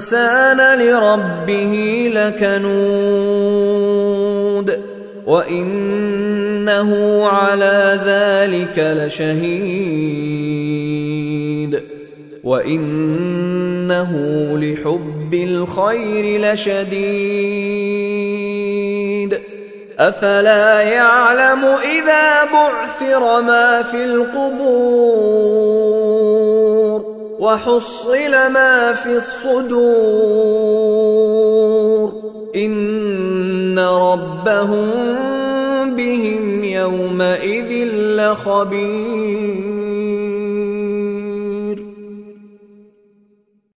الإنسان لربه لكنود وإنه على ذلك لشهيد. وإنه لحب الخير لشديد. أفلا يعلم إذا بعثر ما في القبور؟ وحصل ما في الصدور. إن ربهم بهم يومئذ لخبير.